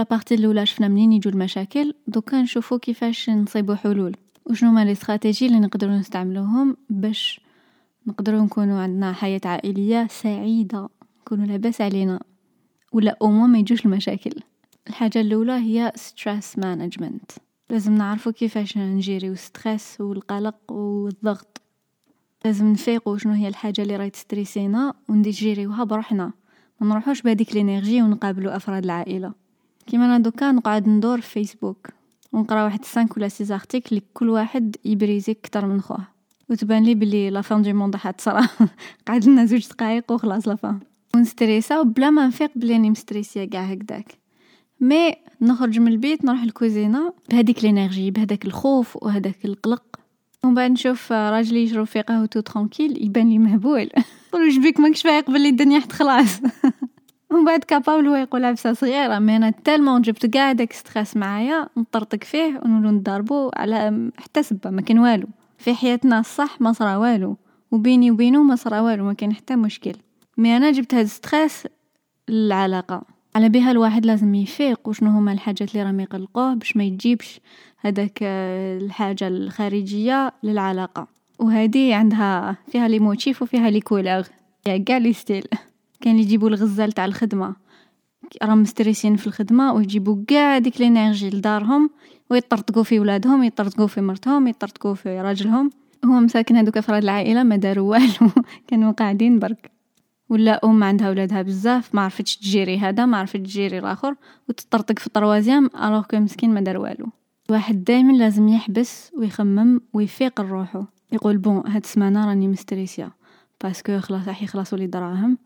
la partie الاولى شفنا منين يجوا المشاكل دوكا نشوفو كيفاش نصيبو حلول وشنو هما les stratégies اللي نقدروا نستعملوهم باش نقدروا نكونوا عندنا حياة عائلية سعيدة نكونوا لاباس علينا ولا أو ما يجوش المشاكل الحاجة الأولى هي stress management لازم نعرفو كيفاش نجيريو stress والقلق والضغط لازم نفيقو شنو هي الحاجة اللي راهي تستريسينا ونديجيريوها بروحنا ما نروحوش بهذيك ال énergie ونقابلو افراد العائله كيما أنا دوكا نقعد ندور في فيسبوك ونقرا واحد 5 ولا 6 articles كل واحد يبريزي أكثر من خوه. وتبان لي بلي la fin du monde راح تصرا قعد لنا زوج دقائق وخلاص la fin ونستريسا بلا ما نفيق بلي راني مستريسية كاع هكداك mais نخرج من البيت نروح الكوزينة. بهذيك ال énergie بهذاك الخوف وهذاك القلق. ومن بعد نشوف راجلي يشرب في قهوته tranquille يبان لي مهبول. واش بيك ماكش فايق بلي الدنيا خلاص. ومن بعد هو يقول عفسة صغيرة mais أنا tellement جبت قاع داك stress معايا نطرطق فيه ونولو نضربو على حتى سبة ما كان والو. في حياتنا الصح ما صرا والو وبيني وبينه ما صرا والو ما كان حتى مشكل. mais أنا جبت هاد stress للعلاقة. على بها الواحد لازم يفيق وشنو هما الحاجات اللي راهم يقلقوه باش ما يجيبش هذاك الحاجة الخارجية للعلاقة. وهذه عندها فيها les motifs وفيها les يا كاع les styles. كاين يجيبوا الغزال تاع الخدمة. راهم مستريسين في الخدمة ويجيبوا كاع ديك l'énergie لدارهم ويطرطقوا في ولادهم يطرطقوا في مرتهم يطرطقوا في راجلهم. هو مساكن هذوك أفراد العائلة ما داروا والو. كانوا قاعدين برك. ولا أم عندها ولادها بزاف ما عرفتش تجيري هذا ما عرفتش تجيري الآخر وتطرطق في ال troisième alors que مسكين ما دار والو. الواحد دائما لازم يحبس ويخمم ويفيق لروحو يقول bon هاد السمانة راني مستريسيا parce que خلاص راح يخلصوا لي دراهم.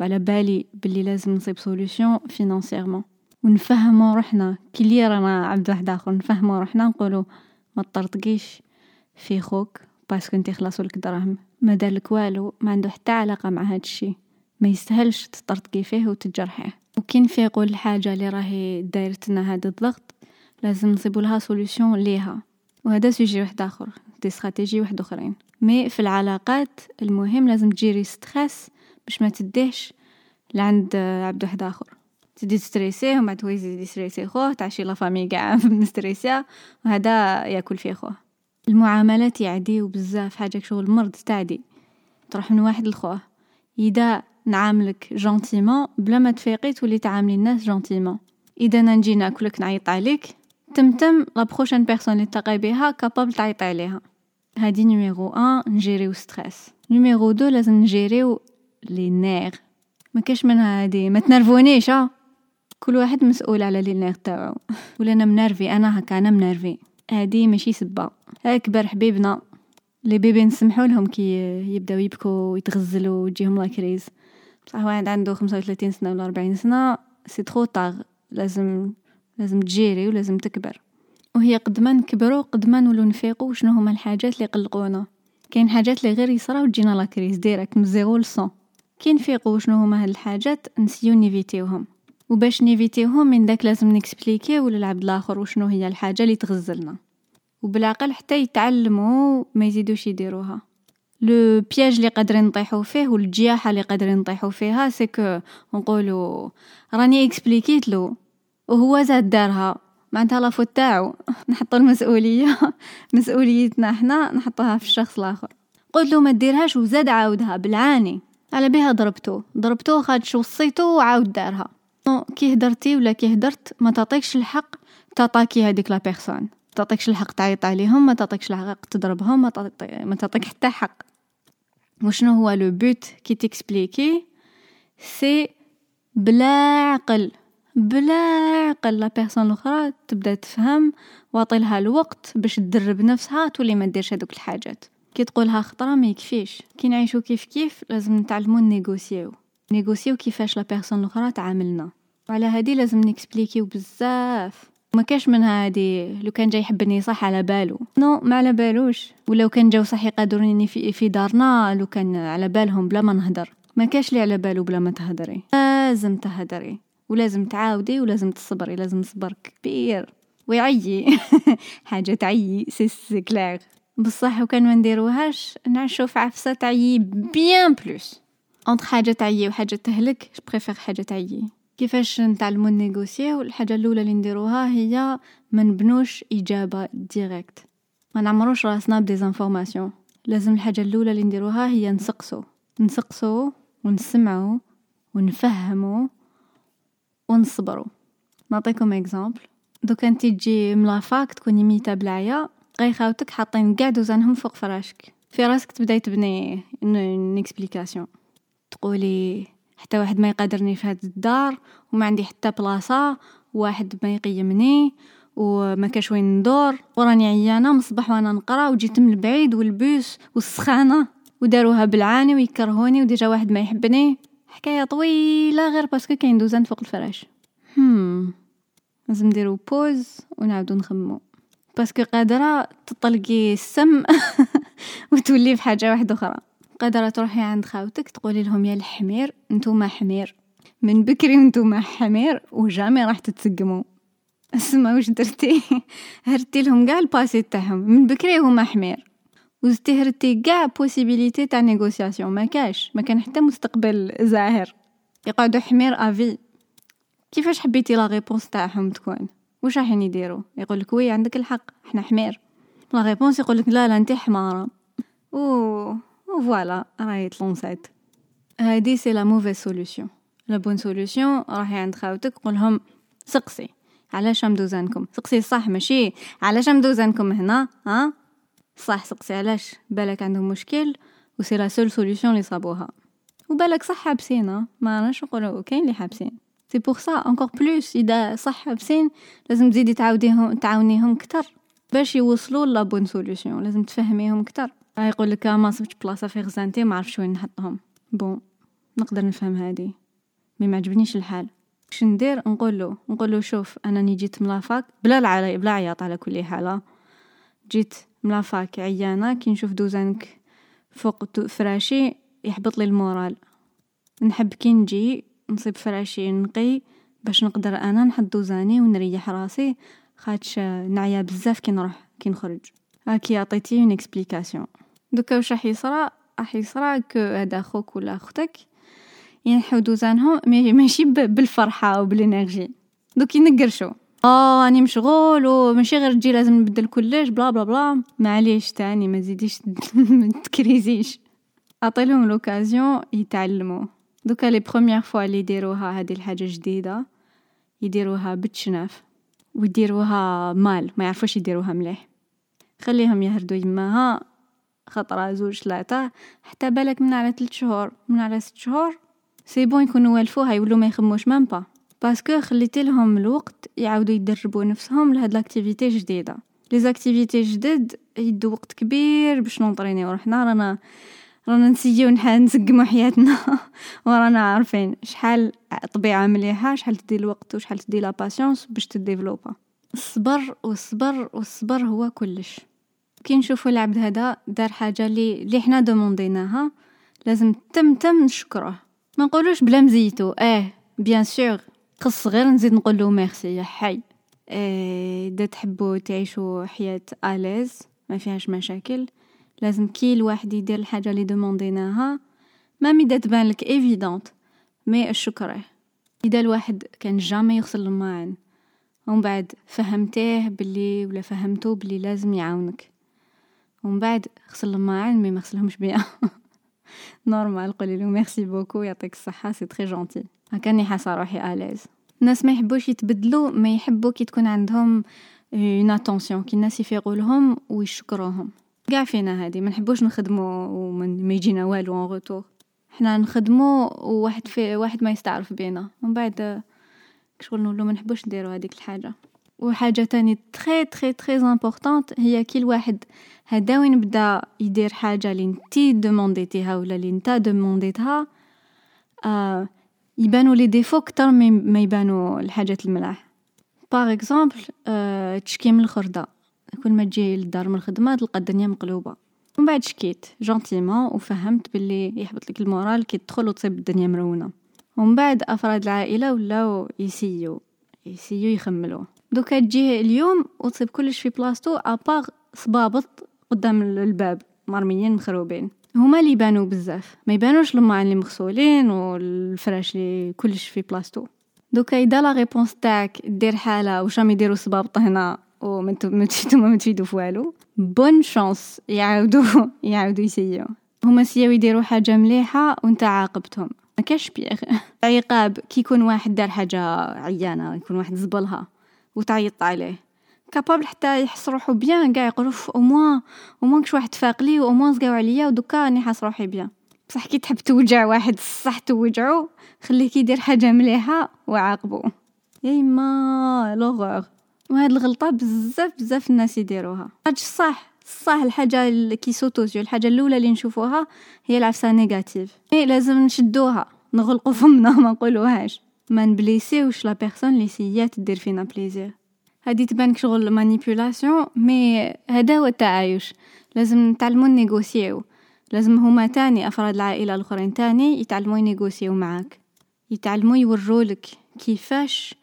وعلى بالي بلي لازم نصيب solution financièrement ونفهمو روحنا كي لي رانا عبد واحد آخر. نفهمو روحنا نقولو ما تطرطقيش في خوك parce que انت خلاصوا لك دراهم. ما دارلك والو ما عنده حتى علاقة مع هاد الشيء ما يستاهلش تطرطقي فيه وتجرحيه. وكي نفيقوا الحاجة اللي راهي دايرتنا هذا الضغط لازم نصيبو لها solution ليها. وهذا sujet واحد آخر des stratégies واحد أخرين. mais في العلاقات المهم لازم تجيري stress باش ما تديهش لعند عبد واحد آخر. تدي تستريسيه ومن بعد هو يزيد يستريسي خوه تعشي la famille كاع مستريسيه وهذا ياكل فيه خوه. المعاملات يعديو بزاف حاجة شغل مرض تعدي. تروح من واحد لخوه. إذا نعاملك gentiment بلا ما تفيقي تولي تعاملي الناس gentiment إذا أنا نجي ناكلك نعيط عليك تمتم la prochaine personne اللي تلقاي بها capable تعيط عليها. هادي numéro 1 نجيريو stress. numéro 2 لازم نجيريو les nerfs ما كاش منها هادي. ما تنرفونيش ها كل واحد مسؤول على les nerfs تاعو. ولا أنا منرفي أنا هكا أنا منرفي. هادي ماشي سبه اكبر حبيبنا. les bébés نسمحوا لهم كي يبداو يبكوا ويتغزلوا وتجيهم la crise. بصح واحد عنده 35 سنة ولا 40 سنة c'est trop tard لازم لازم تجيري ولازم تكبر. وهي قد ما نكبروا قد ما نولو نفيقوا شنو هما الحاجات اللي يقلقونا؟ كاين حاجات اللي غير يصراو تجينا la crise. direct من zéro ل cent. كي نفيقوا شنو هما هاد الحاجات نسيو نيفيتيوهم. وباش نيفيتيوهم من داك لازم نكسبليكيو للعبد الآخر وشنو هي الحاجة اللي تغزلنا. وبالعقل حتى يتعلموا ما يزيدوش يديروها. le piège اللي قادرين نطيحو فيه والجياحة اللي قادرين نطيحو فيها c'est que نقولوا راني اكسبليكيت له. وهو زاد دارها. معناتها la faute تاعو. نحطو المسؤولية. مسؤوليتنا حنا نحطوها في الشخص الآخر. قلت له ما ديرهاش وزاد عاودها بالعاني. على بها ضربتو. ضربتو خادش وصيتو وعاود دارها. كي هدرتي ولا كي هدرت ما تعطيكش الحق تطاكي هذيك la personne. تعطيكش الحق تعيط عليهم ما تعطيكش الحق تضربهم ما ما تعطيك حتى حق. وشنو هو le but كي تكسبليكي c'est بالعقل. بالعقل. la personne الأخرى تبدا تفهم واعطيلها الوقت باش تدرب نفسها تولي ما ديرش هذوك الحاجات. كي تقولها خطرة ما يكفيش كي نعيشو كيف كيف لازم نتعلمو نيغوسيو نيغوسيو كيفاش la personne الاخرى تعاملنا. وعلى هذه لازم نكسبليكيو بزاف. ما كاش من هادي لو كان جاي يحبني صح على بالو. non ما على بالوش. ولو كان جاو صح يقدروني في, في دارنا لو كان على بالهم بلا ما نهدر. ما كاش لي على بالو بلا ما تهدري. لازم تهدري. ولازم تعاودي ولازم تصبري لازم صبر كبير. ويعيي. حاجة تعيي c'est clair بصح وكان ما نديروهاش نعيشو في عفسة تعيي bien plus. entre حاجة تعيي وحاجة تهلك je préfère حاجة تعيي. كيفاش نتعلمو نيغوسيو الحاجة الأولى اللي نديروها هي ما نبنوش إجابة direct ما نعمروش راسنا ب des informations لازم الحاجة الأولى اللي نديروها هي نسقسو. نسقسو ونسمعو ونفهمو ونصبرو. نعطيكم exemple دوكا انتي تجي م la fac تكوني ميتة بالعيا غي خاوتك حاطين قاع دوزانهم فوق فراشك. في راسك تبداي تبني une explication تقولي حتى واحد ما يقدرني في هاد الدار وما عندي حتى بلاصة واحد ما يقيمني وما كاش وين ندور. وراني عيانة من الصباح وأنا نقرأ وجيت من البعيد والبوس والسخانة وداروها بالعاني ويكرهوني و déjà واحد ما يحبني. حكاية طويلة غير parce que كاين دوزان فوق الفراش. هم لازم نديرو pause ونعاودو نخمو parce que قادرة تطلقي السم وتولي في حاجة واحدة أخرى. قادرة تروحي عند خاوتك تقولي لهم يا الحمير نتوما حمير. من بكري نتوما حمير و jamais راح تتسقموا. اسمع واش درتي. هردتي لهم كاع ال passé تاعهم. من بكري هما حمير. وزدتي هردتي كاع possibilité تاع négociation ما كاش. ما كان حتى مستقبل زاهر. يقعدوا حمير à vie كيفاش حبيتي la réponse تاعهم تكون؟ واش راحين يديروا؟ يقول لك oui عندك الحق إحنا حمير. la réponse يقول لك لا لا انت حمارة. و voilà راهي تلونسات هادي c'est la mauvaise solution. la bonne solution راحي عند خاوتك قولهم سقسي. علاش دوزانكم سقسي صح ماشي. علاش دوزانكم هنا؟ ها؟ صح سقسي علاش؟ بالك عندهم مشكل؟ و c'est la seule solution اللي صابوها. وبالك صح حابسين ما راناش نقولوا كاين اللي حابسين. c'est pour ça encore plus إذا صح حابسين لازم تزيدي تعاوديهم تعاونيهم كتر. باش يوصلوا la bonne solution لازم تفهميهم كتر. يقول لك ما صبتش بلاصة في خزانتي ما عرفتش وين نحطهم. bon نقدر نفهم هادي. mais ما عجبنيش الحال. واش ندير؟ نقول له نقول له شوف أنا جيت م la fac. بلا العري بلا عياط على كل حال جيت م la fac عيانة كي نشوف دوزانك فوق فراشي يحبط لي ال moral. نحب كي نجي نصيب فراشي نقي باش نقدر أنا نحط دوزاني ونريح راسي خاطش نعيا بزاف كي نروح كي نخرج. هاكي عطيتي une explication دوكا واش راح يصرى راح يصرى كو هذا خوك ولا أختك ينحو دوزانهم ماشي بالفرحة وبال énergie. دوك ينقرشو. آه راني مشغول وماشي غير تجي لازم نبدل كلش بلا بلا بلا. معليش تاني ما تزيديش تكريزيش. أعطيلهم l'occasion يتعلموا دوكا les premières fois اللي يديروها هذه الحاجة جديدة يديروها بتشناف ويديروها mal ما يعرفوش يديروها مليح. خليهم يهردوا يماها خطرة زوج ثلاثة حتى بالك من على ثلاث شهور من على ست شهور c'est bon يكونوا والفوها يولوا ما يخموش même pas. parce que خليتي لهم الوقت يعاودوا يدربوا نفسهم لهاد l'activité جديدة. les activités جدد يدو وقت كبير باش نونطرينيو روحنا رانا رانا نسيو نسقمو حياتنا. ورانا عارفين شحال طبيعة مليحة شحال تدي الوقت وشحال تدي la patience باش تديفلوبا. الصبر والصبر والصبر هو كلش. كي نشوفو العبد هذا دار حاجة اللي اللي حنا دومونديناها لازم تم تم نشكره ما نقولوش بلا مزيتو. آه bien sûr خص غير نزيد نقولو ميرسي يا حي. آه إذا تحبوا تعيشوا حياة à l'aise ما فيهاش مشاكل. لازم كي الواحد يدير الحاجة اللي دومونديناها même إذا تبان لك évidente mais نشكره إذا الواحد كان jamais يغسل الماعن ومن بعد فهمتيه بلي ولا فهمتو بلي لازم يعاونك. ومن بعد غسل الماعن mais ما غسلهمش bien normal قولي له merci beaucoup يعطيك الصحة c'est très gentil هكاني حاسة روحي à l'aise الناس ما يحبوش يتبدلوا ما يحبوا كي تكون عندهم une attention كي الناس يفيقوا لهم ويشكروهم. كاع فينا هادي ما نحبوش نخدمو وما يجينا والو en retour حنا نخدمو وواحد في واحد ما يستعرف بينا. ومن بعد شغل نقولو ما نحبوش نديرو هذيك الحاجة. وحاجة تاني très très très importante هي كي الواحد هدا وين بدا يدير حاجة اللي نتي دومونديتيها ولا اللي نتا دومونديتها آه يبانو les défauts كتر ما يبانو الحاجات الملاح. par exemple آه تشكي من الخردة. كل ما تجي للدار من الخدمة تلقى الدنيا مقلوبة. ومن بعد شكيت gentiment وفهمت باللي يحبط لك ال moral كي تدخل وتصيب الدنيا مرونة. ومن بعد أفراد العائلة ولاو يسيو يسيو يخملو. دوكا تجيه اليوم وتصيب كلش في بلاصتو اباغ صبابط قدام الباب مرميين مخروبين. هما اللي يبانو بزاف. ما يبانوش الماعن اللي مغسولين والفراش اللي كلش في بلاصتو. دوكا إذا la réponse تاعك دير حالة واش راهم يديرو صبابط هنا وما ما تفيدو في والو bonne chance يعاودو يعاودو يسيو هما سياو يديرو حاجة مليحة وانت عاقبتهم ما كاش pire عقاب كي يكون واحد دار حاجة عيانة يكون واحد زبلها وتعيط عليه capable حتى يحس روحو bien قاع يقول au moins au moins كش واحد فاق لي au moins زقاو عليا ودوكا راني حاس روحي bien بصح كي تحب توجع واحد الصح توجعو خليه كيدير حاجة مليحه وعاقبو يا يما لوغور وهاد الغلطة بزاف بزاف الناس يديروها. هاد الصح صح الحاجة اللي qui saute aux yeux الحاجة الأولى اللي نشوفوها هي العفسة négative et لازم نشدوها نغلقوا فمنا ما نقولوهاش. ما نبليسيوش la personne اللي سيات دير فينا plaisir. هادي تبان شغل manipulation mais هذا هو التعايش. لازم نتعلمو نيغوسيو. لازم هما تاني أفراد العائلة الأخرين تاني يتعلموا ينيغوسيو معاك. يتعلموا يورولك كيفاش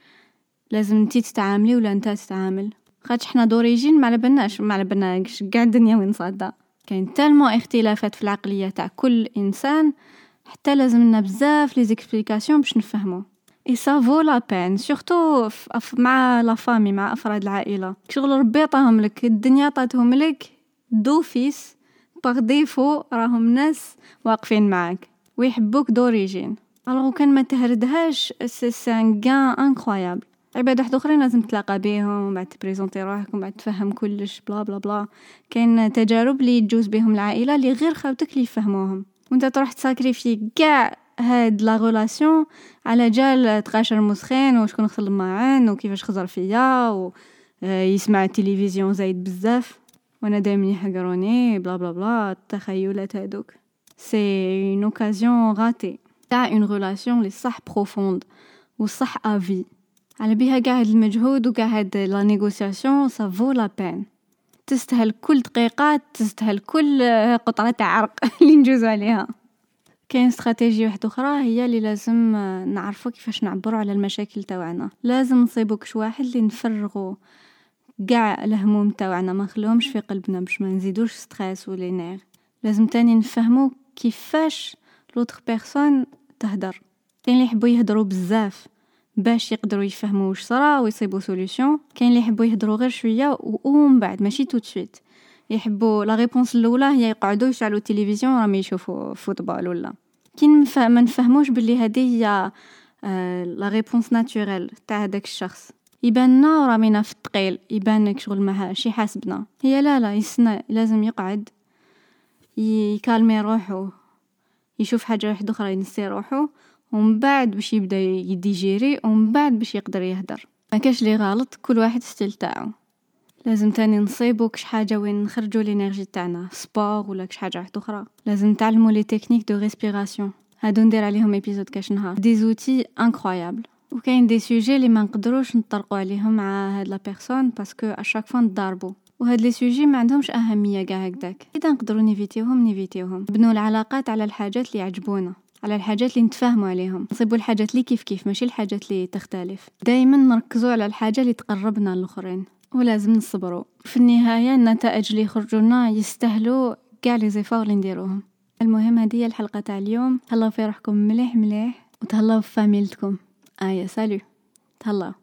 لازم انتي تتعاملي ولا انت تتعامل؟ خاطش حنا d'origine ما على بالناش ما على بالناش كاع الدنيا وين صاده كاين tellement اختلافات في العقلية تاع كل إنسان حتى لازمنا بزاف les explications باش نفهمو. et ça vaut la peine surtout مع la famille مع أفراد العائلة. شغل ربي عطاهم لك الدنيا عطاتهم لك. d'office par défaut راهم ناس واقفين معاك. ويحبوك d'origine. Alors كان ما تهردهاش c'est un gain incroyable عباد واحد أخرين لازم تلاقى بيهم بعد ت présenter روحك بعد تفهم كلش بلا بلا بلا. كاين تجارب اللي تجوز بهم العائلة اللي غير خاوتك اللي يفهموهم. وانت تروح ت sacrifier كاع هاد la relation على جال تقاشر مسخين وشكون غسل الماعن وكيفاش خزر فيا و آه، يسمع التلفزيون زايد بزاف. وأنا دايما يحقروني بلا بلا بلا التخيلات هادوك. c'est une occasion ratée تاع une relation اللي صح profonde و صح à vie على بيها قاع هاد المجهود وقاع هاد les négociations ça vaut la peine. تستاهل كل دقيقة تستاهل كل قطرة تاع عرق اللي نجوزو عليها. كاين استراتيجية واحدة أخرى هي اللي لازم نعرفو كيفاش نعبرو على المشاكل تاوعنا. لازم نصيبو كش واحد اللي نفرغو قاع الهموم تاوعنا ما نخليهمش في قلبنا باش ما نزيدوش stress ولا nerfs. لازم تاني نفهمو كيفاش l'autre personne تهدر. كاين اللي يحبوا يهدروا بزاف. باش يقدروا يفهموا واش صرا ويصيبوا solution كاين اللي يحبوا يهدروا غير شوية ومن بعد ماشي tout de suite يحبوا la réponse الأولى هي يقعدوا يشعلوا التلفزيون راهم يشوفوا football ولا. كي ما نفهموش باللي هذه هي la réponse naturelle تاع هذاك الشخص. يباننا رامينا في الثقيل. يبانك شغل ماشي حاسبنا. هي لا لا يسنى. لازم يقعد. ي calmer روحو. يشوف حاجة واحدة أخرى ينسي روحو. ومن بعد باش يبدا ي digérer ومن بعد باش يقدر يهدر. ما كاش لي غلط كل واحد style تاعو. لازم تاني نصيبو كش حاجة وين نخرجوا ال énergie تاعنا sport ولا كش حاجة واحدة أخرى. لازم نتعلموا les techniques de respiration هادو ندير عليهم épisode كاش نهار. des outils incroyables وكاين des sujets اللي ما نقدروش نطرقوا عليهم مع هاد la personne parce que à chaque fois نضاربو وهاد les sujets ما عندهمش أهمية كاع هكداك. إذا نقدروا نيفيتيوهم نيفيتيوهم بنوا العلاقات على الحاجات اللي يعجبونا. على الحاجات اللي نتفاهموا عليهم. نصيبوا الحاجات اللي كيف كيف ماشي الحاجات اللي تختلف. دائما نركزوا على الحاجة اللي تقربنا للآخرين ولازم نصبروا. في النهاية النتائج اللي يخرجوا لنا يستاهلوا كاع لي زيفور اللي نديروهم. المهم هذه الحلقة تاع اليوم. تهلاو في روحكم مليح مليح وتهلاو في فاميلتكم ايا سالو. تهلاو.